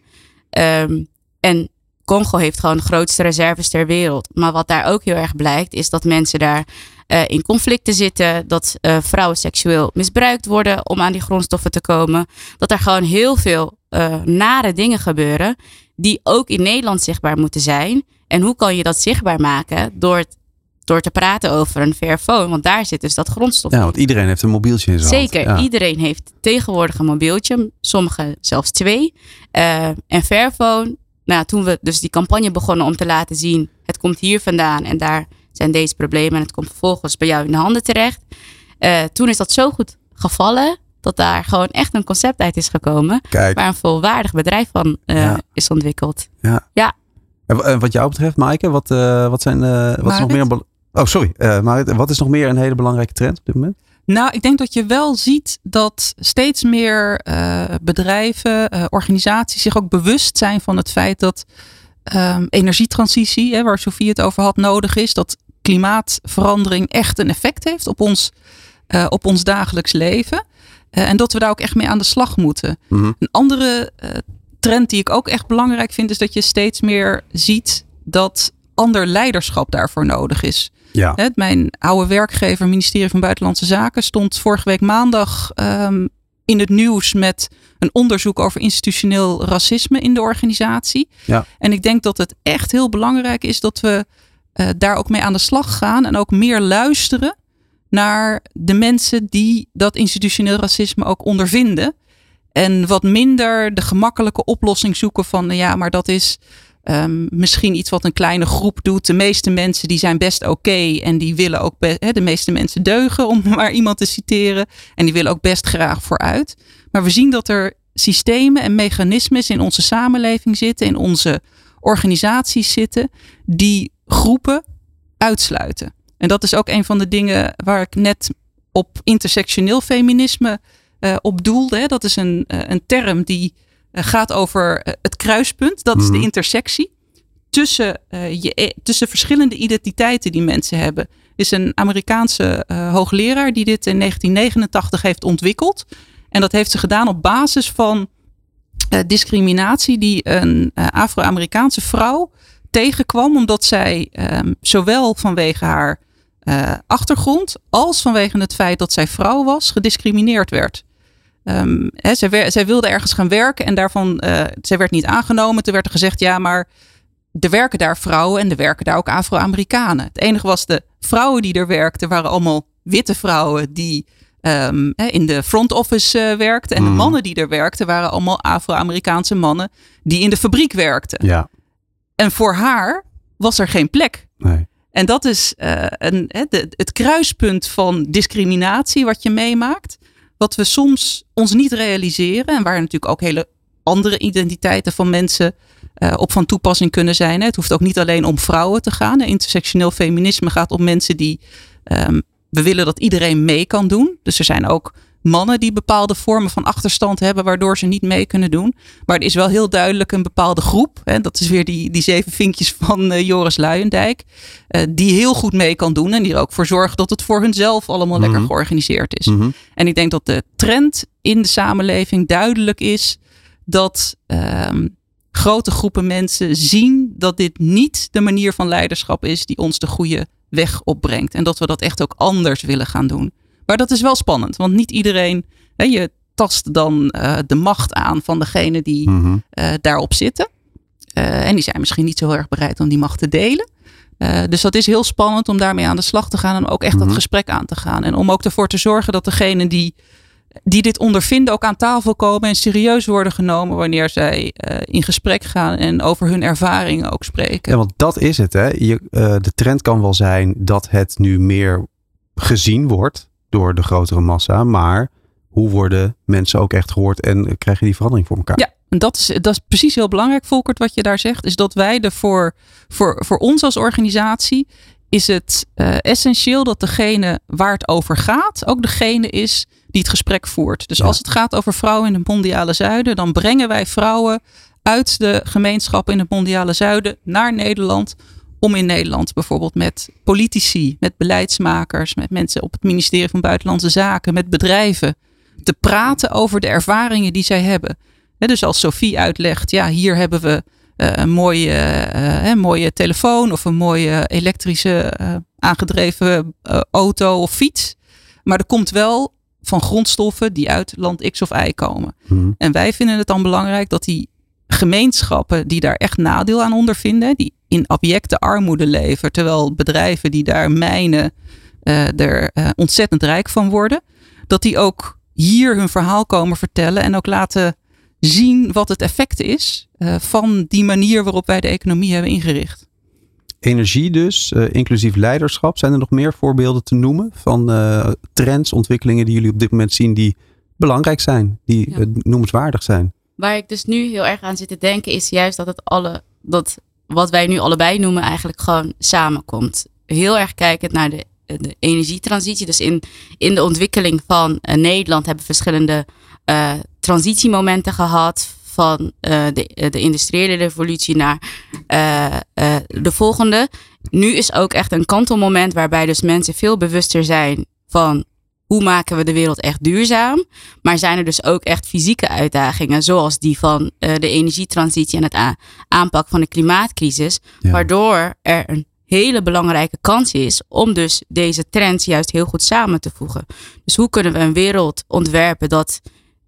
Um, en Congo heeft gewoon de grootste reserves ter wereld. Maar wat daar ook heel erg blijkt, is dat mensen daar uh, in conflicten zitten. Dat uh, vrouwen seksueel misbruikt worden om aan die grondstoffen te komen. Dat er gewoon heel veel uh, nare dingen gebeuren. Die ook in Nederland zichtbaar moeten zijn. En hoe kan je dat zichtbaar maken? Door het door te praten over een Fairphone. Want daar zit dus dat grondstof Ja, want iedereen heeft een mobieltje in zijn Zeker. Ja. iedereen heeft tegenwoordig een mobieltje. Sommigen zelfs twee. Uh, en Fairphone, nou, toen we dus die campagne begonnen om te laten zien... het komt hier vandaan en daar zijn deze problemen... en het komt vervolgens bij jou in de handen terecht. Uh, toen is dat zo goed gevallen... dat daar gewoon echt een concept uit is gekomen... Kijk. waar een volwaardig bedrijf van uh, Ja. is ontwikkeld. Ja. Ja. En wat jou betreft, Maaike, wat, eh, wat, zijn, eh, wat is nog meer... een Oh, sorry. eh Marit, wat is nog meer een hele belangrijke trend op dit moment? Nou, ik denk dat je wel ziet dat steeds meer uh, bedrijven, uh, organisaties zich ook bewust zijn van het feit dat um, energietransitie, hè, waar Sofie het over had, nodig is. Dat klimaatverandering echt een effect heeft op ons, uh, op ons dagelijks leven. en dat we daar ook echt mee aan de slag moeten. Mhm. Een andere trend die ik ook echt belangrijk vind, is dat je steeds meer ziet dat ander leiderschap daarvoor nodig is. Ja. Hè, Mijn oude werkgever, ministerie van Buitenlandse Zaken, stond vorige week maandag um, in het nieuws met een onderzoek over institutioneel racisme in de organisatie. Ja. En ik denk dat het echt heel belangrijk is dat we uh, daar ook mee aan de slag gaan en ook meer luisteren naar de mensen die dat institutioneel racisme ook ondervinden. En wat minder de gemakkelijke oplossing zoeken van, ja, maar dat is um, misschien iets wat een kleine groep doet. De meeste mensen die zijn best oké en die willen ook, he, de meeste mensen deugen, om [LAUGHS] maar iemand te citeren. En die willen ook best graag vooruit. Maar we zien dat er systemen en mechanismes in onze samenleving zitten, in onze organisaties zitten, die groepen uitsluiten. En dat is ook een van de dingen waar ik net op intersectioneel feminisme uh, op doelde. Dat is een, uh, een term die gaat over het kruispunt. Dat is de intersectie tussen, je, tussen verschillende identiteiten die mensen hebben. Is een Amerikaanse hoogleraar die dit in 1989 heeft ontwikkeld. En dat heeft ze gedaan op basis van discriminatie die een Afro-Amerikaanse vrouw tegenkwam. Omdat zij um, zowel vanwege haar achtergrond als vanwege het feit dat zij vrouw was, gediscrimineerd werd. Um, hè, zij, zij, wilde ergens gaan werken en daarvan, uh, zij werd niet aangenomen. Toen werd er gezegd, ja, maar er werken daar vrouwen en er werken daar ook Afro-Amerikanen. Het enige was de vrouwen die er werkten, waren allemaal witte vrouwen die um, in de front office uh, werkten. En de mannen die er werkten, waren allemaal Afro-Amerikaanse mannen die in de fabriek werkten. Ja. En voor haar was er geen plek. Nee. En dat is uh, een, de, het kruispunt van discriminatie wat je meemaakt. Wat we soms ons niet realiseren. En waar natuurlijk ook hele andere identiteiten van mensen uh, op van toepassing kunnen zijn. Het hoeft ook niet alleen om vrouwen te gaan. Intersectioneel feminisme gaat om mensen die. Um, we willen dat iedereen mee kan doen. Dus er zijn ook mannen die bepaalde vormen van achterstand hebben, waardoor ze niet mee kunnen doen. Maar er is wel heel duidelijk een bepaalde groep. Hè, dat is weer die, die zeven vinkjes van uh, Joris Luijendijk. Uh, die heel goed mee kan doen en die er ook voor zorgt dat het voor hunzelf allemaal mm -hmm. lekker georganiseerd is. Mm -hmm. En ik denk dat de trend in de samenleving duidelijk is dat. Um, grote groepen mensen zien dat dit niet de manier van leiderschap is die ons de goede weg opbrengt. En dat we dat echt ook anders willen gaan doen. Maar dat is wel spannend, want niet iedereen. Hè, je tast dan uh, de macht aan van degene die Mhm. uh, daarop zitten. Uh, en die zijn misschien niet zo heel erg bereid om die macht te delen. dus dat is heel spannend om daarmee aan de slag te gaan en ook echt Mhm. dat gesprek aan te gaan. En om ook ervoor te zorgen dat degenen die, die dit ondervinden ook aan tafel komen en serieus worden genomen wanneer zij in gesprek gaan en over hun ervaringen ook spreken. Ja, want dat is het. Hè. Je, de trend kan wel zijn dat het nu meer gezien wordt door de grotere massa. Maar hoe worden mensen ook echt gehoord en krijg je die verandering voor elkaar? Ja, en dat is, dat is precies heel belangrijk, Volkert, wat je daar zegt. Is dat wij ervoor, voor, voor ons als organisatie, is het uh, essentieel dat degene waar het over gaat, ook degene is die het gesprek voert. Dus ja. als het gaat over vrouwen in het mondiale zuiden, dan brengen wij vrouwen uit de gemeenschap in het mondiale zuiden naar Nederland om in Nederland bijvoorbeeld met politici, met beleidsmakers, met mensen op het ministerie van Buitenlandse Zaken, met bedrijven te praten over de ervaringen die zij hebben. He, dus als Sophie uitlegt, ja, hier hebben we uh, een mooie, uh, mooie telefoon of een mooie elektrische uh, aangedreven auto of fiets. Maar er komt wel van grondstoffen die uit land X of Y komen. Hmm. En wij vinden het dan belangrijk dat die gemeenschappen die daar echt nadeel aan ondervinden, die in abjecte armoede leven, terwijl bedrijven die daar mijnen uh, er uh, ontzettend rijk van worden, dat die ook hier hun verhaal komen vertellen en ook laten zien wat het effect is uh, van die manier waarop wij de economie hebben ingericht. Energie dus, inclusief leiderschap. Zijn er nog meer voorbeelden te noemen van uh, trends, ontwikkelingen die jullie op dit moment zien die belangrijk zijn, die ja. noemenswaardig zijn? Waar ik dus nu heel erg aan zit te denken is juist dat het alle, dat wat wij nu allebei noemen eigenlijk gewoon samenkomt. Heel erg kijkend naar de, energietransitie. Dus in, in de ontwikkeling van uh, Nederland hebben we verschillende uh, transitiemomenten gehad. Van uh, de, de industriële revolutie naar de volgende. Nu is ook echt een kantelmoment waarbij dus mensen veel bewuster zijn van hoe maken we de wereld echt duurzaam? Maar zijn er dus ook echt fysieke uitdagingen, zoals die van uh, de energietransitie en het aanpak van de klimaatcrisis, ja. waardoor er een hele belangrijke kans is om dus deze trends juist heel goed samen te voegen. Dus hoe kunnen we een wereld ontwerpen dat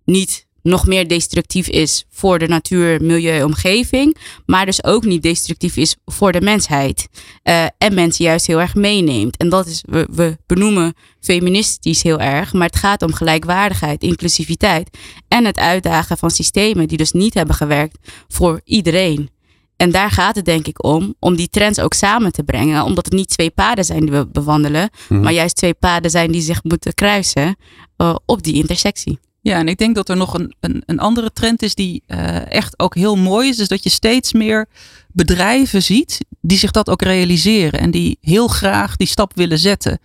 niet nog meer destructief is voor de natuur, milieu, omgeving. Maar dus ook niet destructief is voor de mensheid. Uh, en mensen juist heel erg meeneemt. En dat is, we, we benoemen feministisch heel erg. Maar het gaat om gelijkwaardigheid, inclusiviteit. En het uitdagen van systemen die dus niet hebben gewerkt voor iedereen. En daar gaat het denk ik om, om die trends ook samen te brengen. Omdat het niet twee paden zijn die we bewandelen, Mhm. maar juist twee paden zijn die zich moeten kruisen uh, op die intersectie. Ja, en ik denk dat er nog een, een, een andere trend is die uh, echt ook heel mooi is. Is dat je steeds meer bedrijven ziet die zich dat ook realiseren. En die heel graag die stap willen zetten.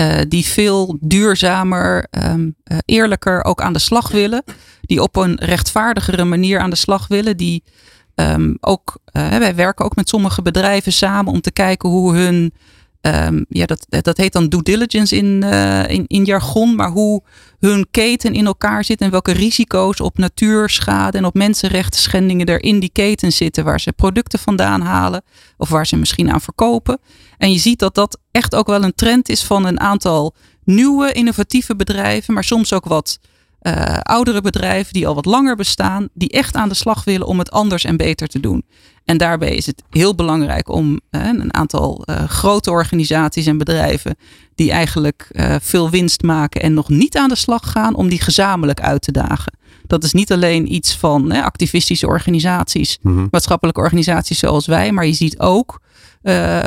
Uh, die veel duurzamer, um, uh, eerlijker ook aan de slag willen. Die op een rechtvaardigere manier aan de slag willen. Die um, ook, wij werken ook met sommige bedrijven samen om te kijken hoe hun Um, ja, dat, dat heet dan due diligence in, uh, in, in jargon, maar hoe hun keten in elkaar zit en welke risico's op natuurschade en op mensenrechten schendingen er in die keten zitten, waar ze producten vandaan halen of waar ze misschien aan verkopen. En je ziet dat dat echt ook wel een trend is van een aantal nieuwe innovatieve bedrijven, maar soms ook wat uh, oudere bedrijven die al wat langer bestaan, die echt aan de slag willen om het anders en beter te doen. En daarbij is het heel belangrijk om uh, een aantal uh, grote organisaties en bedrijven die eigenlijk veel winst maken en nog niet aan de slag gaan, om die gezamenlijk uit te dagen. Dat is niet alleen iets van activistische organisaties, Mhm. mm -hmm. maatschappelijke organisaties zoals wij, maar je ziet ook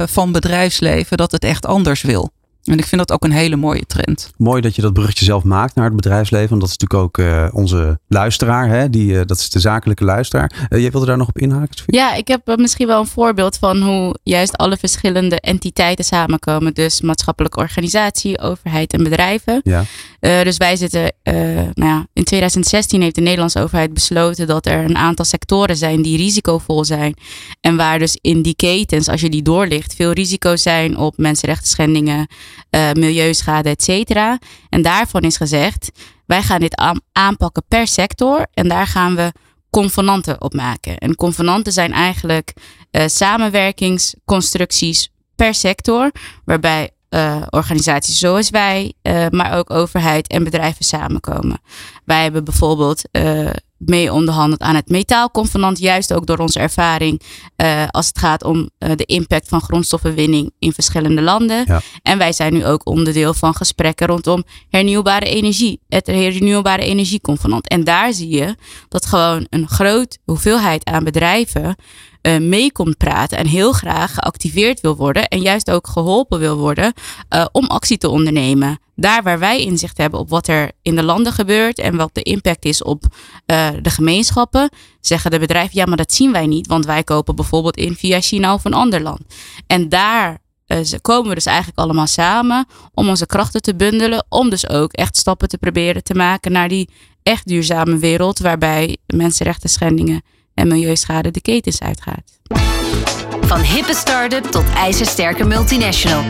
van bedrijfsleven dat het echt anders wil. En ik vind dat ook een hele mooie trend. Mooi dat je dat bruggetje zelf maakt naar het bedrijfsleven. Want dat is natuurlijk ook uh, onze luisteraar. Hè? Die, uh, dat is de zakelijke luisteraar. Uh, jij wilde daar nog op inhaken? Sophie? Ja, ik heb misschien wel een voorbeeld van hoe juist alle verschillende entiteiten samenkomen. Dus maatschappelijke organisatie, overheid en bedrijven. Ja. dus wij zitten, nou ja, in 2016 heeft de Nederlandse overheid besloten dat er een aantal sectoren zijn die risicovol zijn. En waar dus in die ketens, als je die doorlicht, veel risico's zijn op mensenrechten schendingen. Uh, milieuschade, et cetera. En daarvan is gezegd, wij gaan dit aanpakken per sector en daar gaan we convenanten op maken. En convenanten zijn eigenlijk uh, samenwerkingsconstructies per sector, waarbij uh, organisaties zoals wij, maar ook overheid en bedrijven samenkomen. Wij hebben bijvoorbeeld mee onderhandeld aan het metaalconvenant. Juist ook door onze ervaring uh, als het gaat om uh, de impact van grondstoffenwinning in verschillende landen. Ja. En wij zijn nu ook onderdeel van gesprekken rondom hernieuwbare hernieuwbare het hernieuwbare energieconvenant. En daar zie je dat gewoon een groot hoeveelheid aan bedrijven uh, mee komt praten en heel graag geactiveerd wil worden en juist ook geholpen wil worden uh, om actie te ondernemen. Daar waar wij inzicht hebben op wat er in de landen gebeurt en wat de impact is op uh, de gemeenschappen, zeggen de bedrijven ja, maar dat zien wij niet, want wij kopen bijvoorbeeld in via China of een ander land. En daar komen we dus eigenlijk allemaal samen om onze krachten te bundelen, om dus ook echt stappen te proberen te maken naar die echt duurzame wereld waarbij mensenrechten schendingen en milieuschade de ketens uitgaat. Van hippe start-up tot ijzersterke multinational.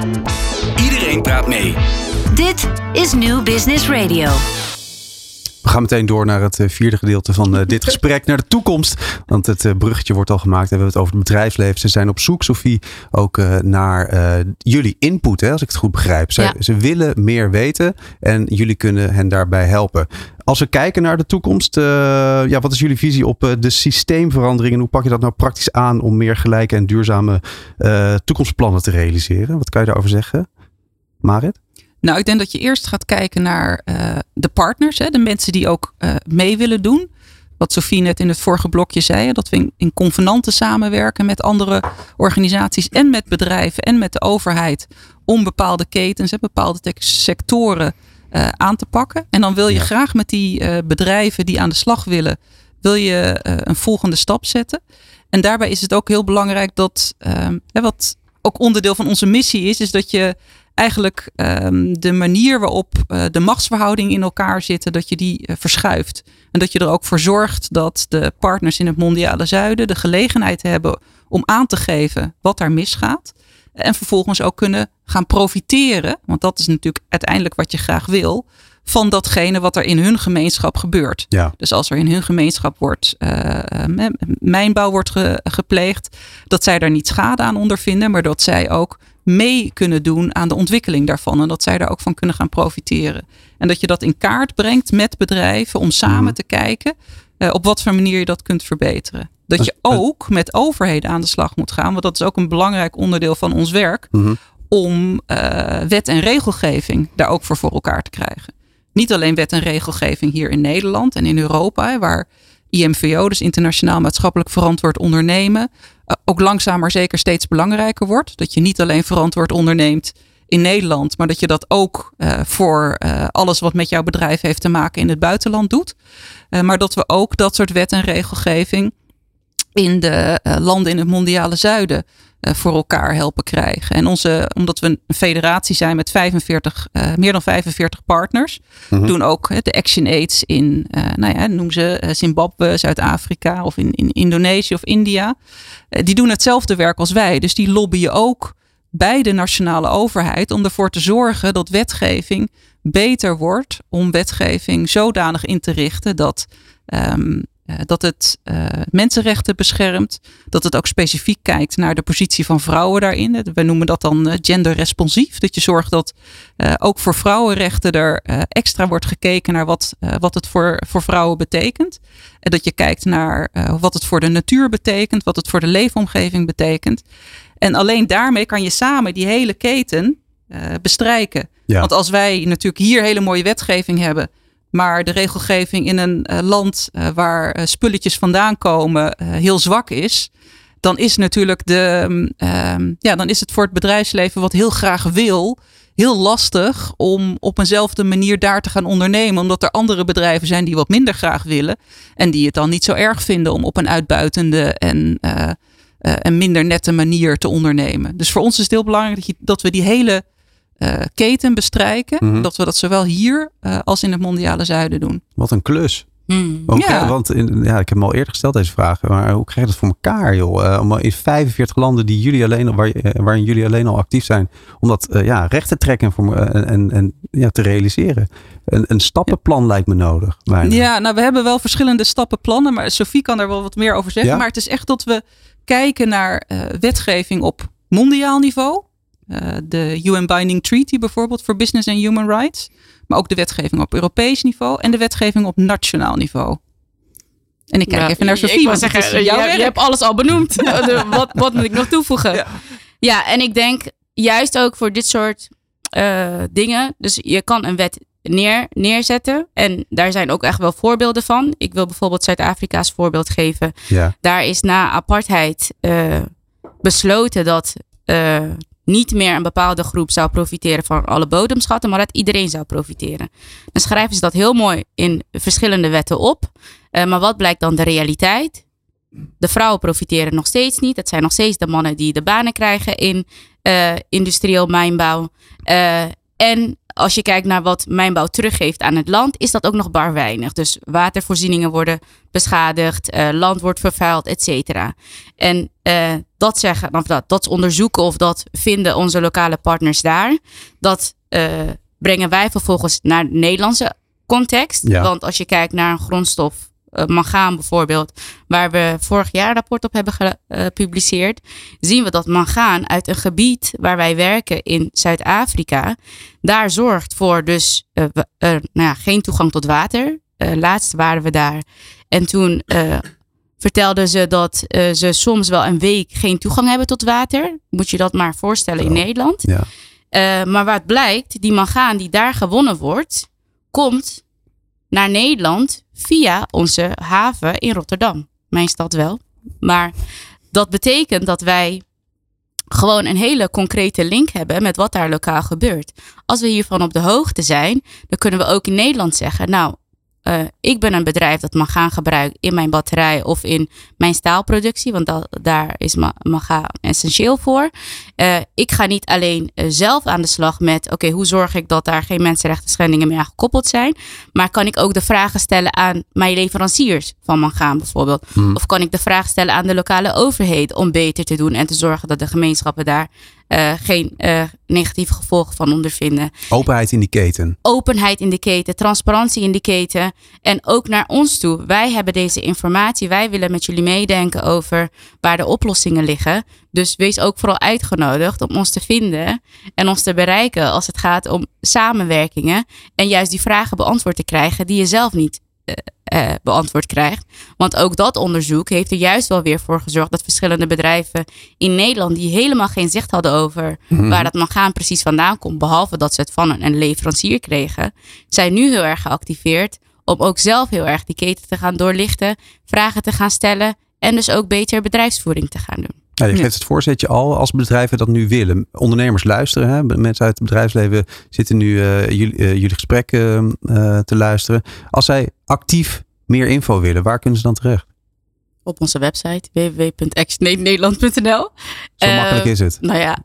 Iedereen praat mee. Dit is New Business Radio. We gaan meteen door naar het vierde gedeelte van uh, dit [LAUGHS] gesprek, naar de toekomst. Want het uh, bruggetje wordt al gemaakt. We hebben het over het bedrijfsleven. Ze zijn op zoek, Sophie, ook naar jullie input, hè, als ik het goed begrijp. Zij, Ja. Ze willen meer weten en jullie kunnen hen daarbij helpen. Als we kijken naar de toekomst, ja, wat is jullie visie op de systeemverandering en hoe pak je dat nou praktisch aan om meer gelijke en duurzame toekomstplannen te realiseren? Wat kan je daarover zeggen? Marit? Nou, ik denk dat je eerst gaat kijken naar uh, de partners, hè, de mensen die ook uh, mee willen doen. Wat Sofie net in het vorige blokje zei, dat we in, in convenanten samenwerken met andere organisaties en met bedrijven en met de overheid om bepaalde ketens en bepaalde sectoren uh, aan te pakken. En dan wil je Ja. graag met die bedrijven die aan de slag willen, wil je een volgende stap zetten. En daarbij is het ook heel belangrijk dat, ehm, wat ook onderdeel van onze missie is, is dat je eigenlijk ehm, de manier waarop eh, de machtsverhoudingen in elkaar zitten, dat je die eh, verschuift. En dat je er ook voor zorgt dat de partners in het mondiale zuiden de gelegenheid hebben om aan te geven wat daar misgaat. En vervolgens ook kunnen gaan profiteren, want dat is natuurlijk uiteindelijk wat je graag wil, van datgene wat er in hun gemeenschap gebeurt. Ja. Dus als er in hun gemeenschap wordt uh, mijnbouw wordt ge, gepleegd, dat zij daar niet schade aan ondervinden, maar dat zij ook mee kunnen doen aan de ontwikkeling daarvan. En dat zij daar ook van kunnen gaan profiteren. En dat je dat in kaart brengt met bedrijven om samen Mhm. te kijken eh, op wat voor manier je dat kunt verbeteren. Dat je ook met overheden aan de slag moet gaan, want dat is ook een belangrijk onderdeel van ons werk, Mhm. om eh, wet en regelgeving daar ook voor voor elkaar te krijgen. Niet alleen wet en regelgeving hier in Nederland en in Europa, waar IMVO, dus internationaal maatschappelijk verantwoord ondernemen, ook langzaam maar zeker steeds belangrijker wordt. Dat je niet alleen verantwoord onderneemt in Nederland, maar dat je dat ook eh, voor eh, alles wat met jouw bedrijf heeft te maken in het buitenland doet. Eh, maar dat we ook dat soort wet en regelgeving in de eh, landen in het mondiale zuiden eh, voor elkaar helpen krijgen. En onze, omdat we een federatie zijn met 45, eh, meer dan 45 partners, Mhm. doen ook eh, de Action Aids in, eh, nou ja, noem ze eh, Zimbabwe, Zuid-Afrika of in, in Indonesië of India. Eh, die doen hetzelfde werk als wij. Dus die lobbyen ook bij de nationale overheid om ervoor te zorgen dat wetgeving beter wordt. Om wetgeving zodanig in te richten dat, ehm, eh, dat het eh, mensenrechten beschermt. Dat het ook specifiek kijkt naar de positie van vrouwen daarin. We noemen dat dan eh, genderresponsief. Dat je zorgt dat eh, ook voor vrouwenrechten er eh, extra wordt gekeken naar wat, eh, wat het voor, voor vrouwen betekent. En dat je kijkt naar eh, wat het voor de natuur betekent, wat het voor de leefomgeving betekent. En alleen daarmee kan je samen die hele keten eh, bestrijken. Ja. Want als wij natuurlijk hier hele mooie wetgeving hebben, maar de regelgeving in een eh, land eh, waar eh, spulletjes vandaan komen heel zwak is, dan is natuurlijk de, mm, ehm, ja, dan is het voor het bedrijfsleven wat heel graag wil, heel lastig om op eenzelfde manier daar te gaan ondernemen. Omdat er andere bedrijven zijn die wat minder graag willen. En die het dan niet zo erg vinden om op een uitbuitende en, eh, eh, en minder nette manier te ondernemen. Dus voor ons is het heel belangrijk dat, je, dat we die hele keten bestrijken. Mhm. Dat we dat zowel hier eh, als in het mondiale zuiden doen. Wat een klus. Hmm. Ja. Want in, ja, ik heb hem al eerder gesteld deze vraag. Maar hoe krijg je dat voor elkaar, joh? Eh, om in 45 landen die jullie alleen, al- waar, eh, waarin jullie alleen al actief zijn. Om dat eh, ja, recht te trekken en, voor, en, en, ja, te realiseren. Een, een stappenplan lijkt me nodig. bijna. Ja, nou we hebben wel verschillende stappenplannen, maar Sophie kan daar wel wat meer over zeggen. Ja? Maar het is echt dat we kijken naar eh, wetgeving op mondiaal niveau. Eh, de UN Binding Treaty bijvoorbeeld voor Business and Human Rights. Maar ook de wetgeving op Europees niveau en de wetgeving op nationaal niveau. En ik kijk Ja, even naar wou want het zeggen, is jouw je, werk. je hebt alles al benoemd. [LAUGHS] De- wat, wat moet ik nog toevoegen? Ja. Ja, en ik denk juist ook voor dit soort eh, dingen. Dus je kan een wet neer, neerzetten. En daar zijn ook echt wel voorbeelden van. Ik wil bijvoorbeeld Zuid-Afrika's voorbeeld geven. Ja. Daar is na apartheid eh, besloten dat eh, niet meer een bepaalde groep zou profiteren van alle bodemschatten, maar dat iedereen zou profiteren. Dan schrijven ze dat heel mooi in verschillende wetten op. Eh, maar wat blijkt dan de realiteit? De vrouwen profiteren nog steeds niet. Het zijn nog steeds de mannen die de banen krijgen in eh, industrieel mijnbouw. Eh, en als je kijkt naar wat mijnbouw teruggeeft aan het land, is dat ook nog bar weinig. Dus watervoorzieningen worden beschadigd, eh, land wordt vervuild, et cetera. En eh, dat zeggen, of dat, dat onderzoeken of dat vinden onze lokale partners daar. Dat eh, brengen wij vervolgens naar de Nederlandse context. Ja. Want als je kijkt naar een grondstof, eh, mangaan bijvoorbeeld, waar we vorig jaar een rapport op hebben gepubliceerd, zien we dat mangaan uit een gebied waar wij werken in Zuid-Afrika, daar zorgt voor dus eh, eh, nou ja, geen toegang tot water. Eh, laatst waren we daar en toen eh, vertelden ze dat eh, ze soms wel een week geen toegang hebben tot water. Moet je dat maar voorstellen in. Nederland. Ja. Eh, maar wat blijkt, die mangaan die daar gewonnen wordt, komt naar Nederland via onze haven in Rotterdam. Mijn stad wel. Maar dat betekent dat wij gewoon een hele concrete link hebben met wat daar lokaal gebeurt. Als we hiervan op de hoogte zijn, dan kunnen we ook in Nederland zeggen, nou, eh, ik ben een bedrijf dat mangaan gebruikt in mijn batterij of in mijn staalproductie, want da- daar is ma- mangaan essentieel voor. Eh, ik ga niet alleen eh, zelf aan de slag met, oké, hoe zorg ik dat daar geen mensenrechten schendingen meer aan gekoppeld zijn, maar kan ik ook de vragen stellen aan mijn leveranciers van mangaan bijvoorbeeld? Hmm. Of kan ik de vraag stellen aan de lokale overheid om beter te doen en te zorgen dat de gemeenschappen daar eh, geen eh, negatieve gevolgen van ondervinden. Openheid in die keten. Openheid in de keten, transparantie in de keten. En ook naar ons toe. Wij hebben deze informatie. Wij willen met jullie meedenken over waar de oplossingen liggen. Dus wees ook vooral uitgenodigd om ons te vinden en ons te bereiken als het gaat om samenwerkingen. En juist die vragen beantwoord te krijgen die je zelf niet uh, beantwoord krijgt. Want ook dat onderzoek heeft er juist wel weer voor gezorgd dat verschillende bedrijven in Nederland, die helemaal geen zicht hadden over mhm. waar dat mangaan precies vandaan komt, behalve dat ze het van een leverancier kregen, zijn nu heel erg geactiveerd om ook zelf heel erg die keten te gaan doorlichten, vragen te gaan stellen en dus ook beter bedrijfsvoering te gaan doen. Je geeft het voorzetje al als bedrijven dat nu willen. Ondernemers luisteren. Hè? Mensen uit het bedrijfsleven zitten nu uh, jullie, uh, jullie gesprekken uh, te luisteren. Als zij actief meer info willen, waar kunnen ze dan terecht? Op onze website www.actionaidnederland.nl Zo makkelijk is het. Nou ja,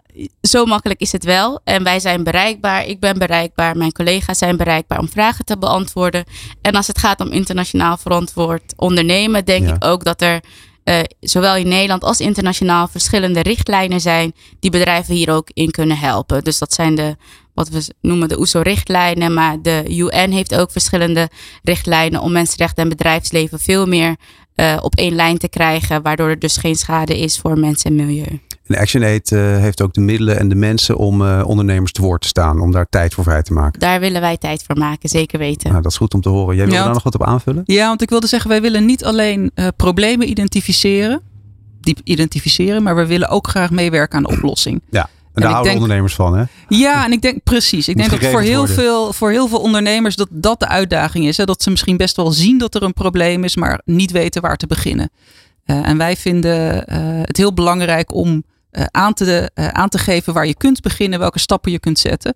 zo makkelijk is het wel. En wij zijn bereikbaar. Ik ben bereikbaar. Mijn collega's zijn bereikbaar om vragen te beantwoorden. En als het gaat om internationaal verantwoord ondernemen, denk ik ook dat er uh, zowel in Nederland als internationaal verschillende richtlijnen zijn die bedrijven hier ook in kunnen helpen. Dus dat zijn de, wat we noemen de OESO-richtlijnen, maar de UN heeft ook verschillende richtlijnen om mensenrechten en bedrijfsleven veel meer uh, op één lijn te krijgen, waardoor er dus geen schade is voor mensen en milieu. En ActionAid uh, heeft ook de middelen en de mensen om uh, ondernemers te woord te staan. Om daar tijd voor vrij te maken. Daar willen wij tijd voor maken, zeker weten. Nou, dat is goed om te horen. Jij wil ja, daar nog wat op aanvullen? Ja, want ik wilde zeggen, wij willen niet alleen uh, problemen identificeren. Die identificeren, maar we willen ook graag meewerken aan de oplossing. Ja. En daar houden ondernemers van, hè? Ja, en ik denk precies. Ik denk dat voor heel, veel, voor heel veel ondernemers dat dat de uitdaging is. Hè? Dat ze misschien best wel zien dat er een probleem is, maar niet weten waar te beginnen. Uh, en wij vinden uh, het heel belangrijk om uh, aan, te, aan te geven waar je kunt beginnen, welke stappen je kunt zetten.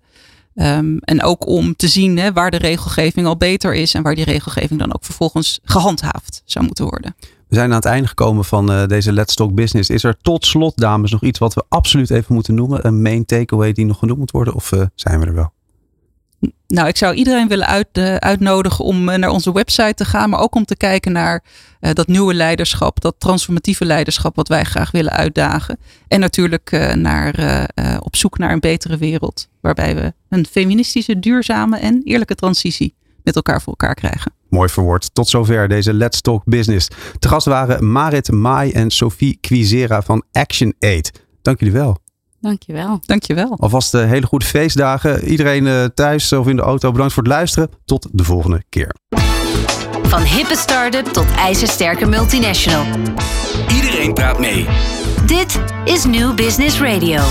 Um, en ook om te zien hè, waar de regelgeving al beter is en waar die regelgeving dan ook vervolgens gehandhaafd zou moeten worden. We zijn aan het einde gekomen van uh, deze Let's Talk Business. Is er tot slot, dames, nog iets wat we absoluut even moeten noemen? Een main takeaway die nog genoemd moet worden? Of zijn we er wel? Nou, ik zou iedereen willen uit, uh, uitnodigen om naar onze website te gaan, maar ook om te kijken naar dat nieuwe leiderschap, dat transformatieve leiderschap wat wij graag willen uitdagen. En natuurlijk naar, op zoek naar een betere wereld, waarbij we een feministische, duurzame en eerlijke transitie met elkaar voor elkaar krijgen. Mooi verwoord. Tot zover deze Let's Talk Business. Te gast waren Marit Maai en Sophie Quizera van Action Aid. Dank jullie wel. Dankjewel. Dankjewel. Alvast uh, hele goede feestdagen. Iedereen uh, thuis of in de auto, bedankt voor het luisteren. Tot de volgende keer. Van hippe start-up tot ijzersterke multinational. Iedereen praat mee. Dit is New Business Radio.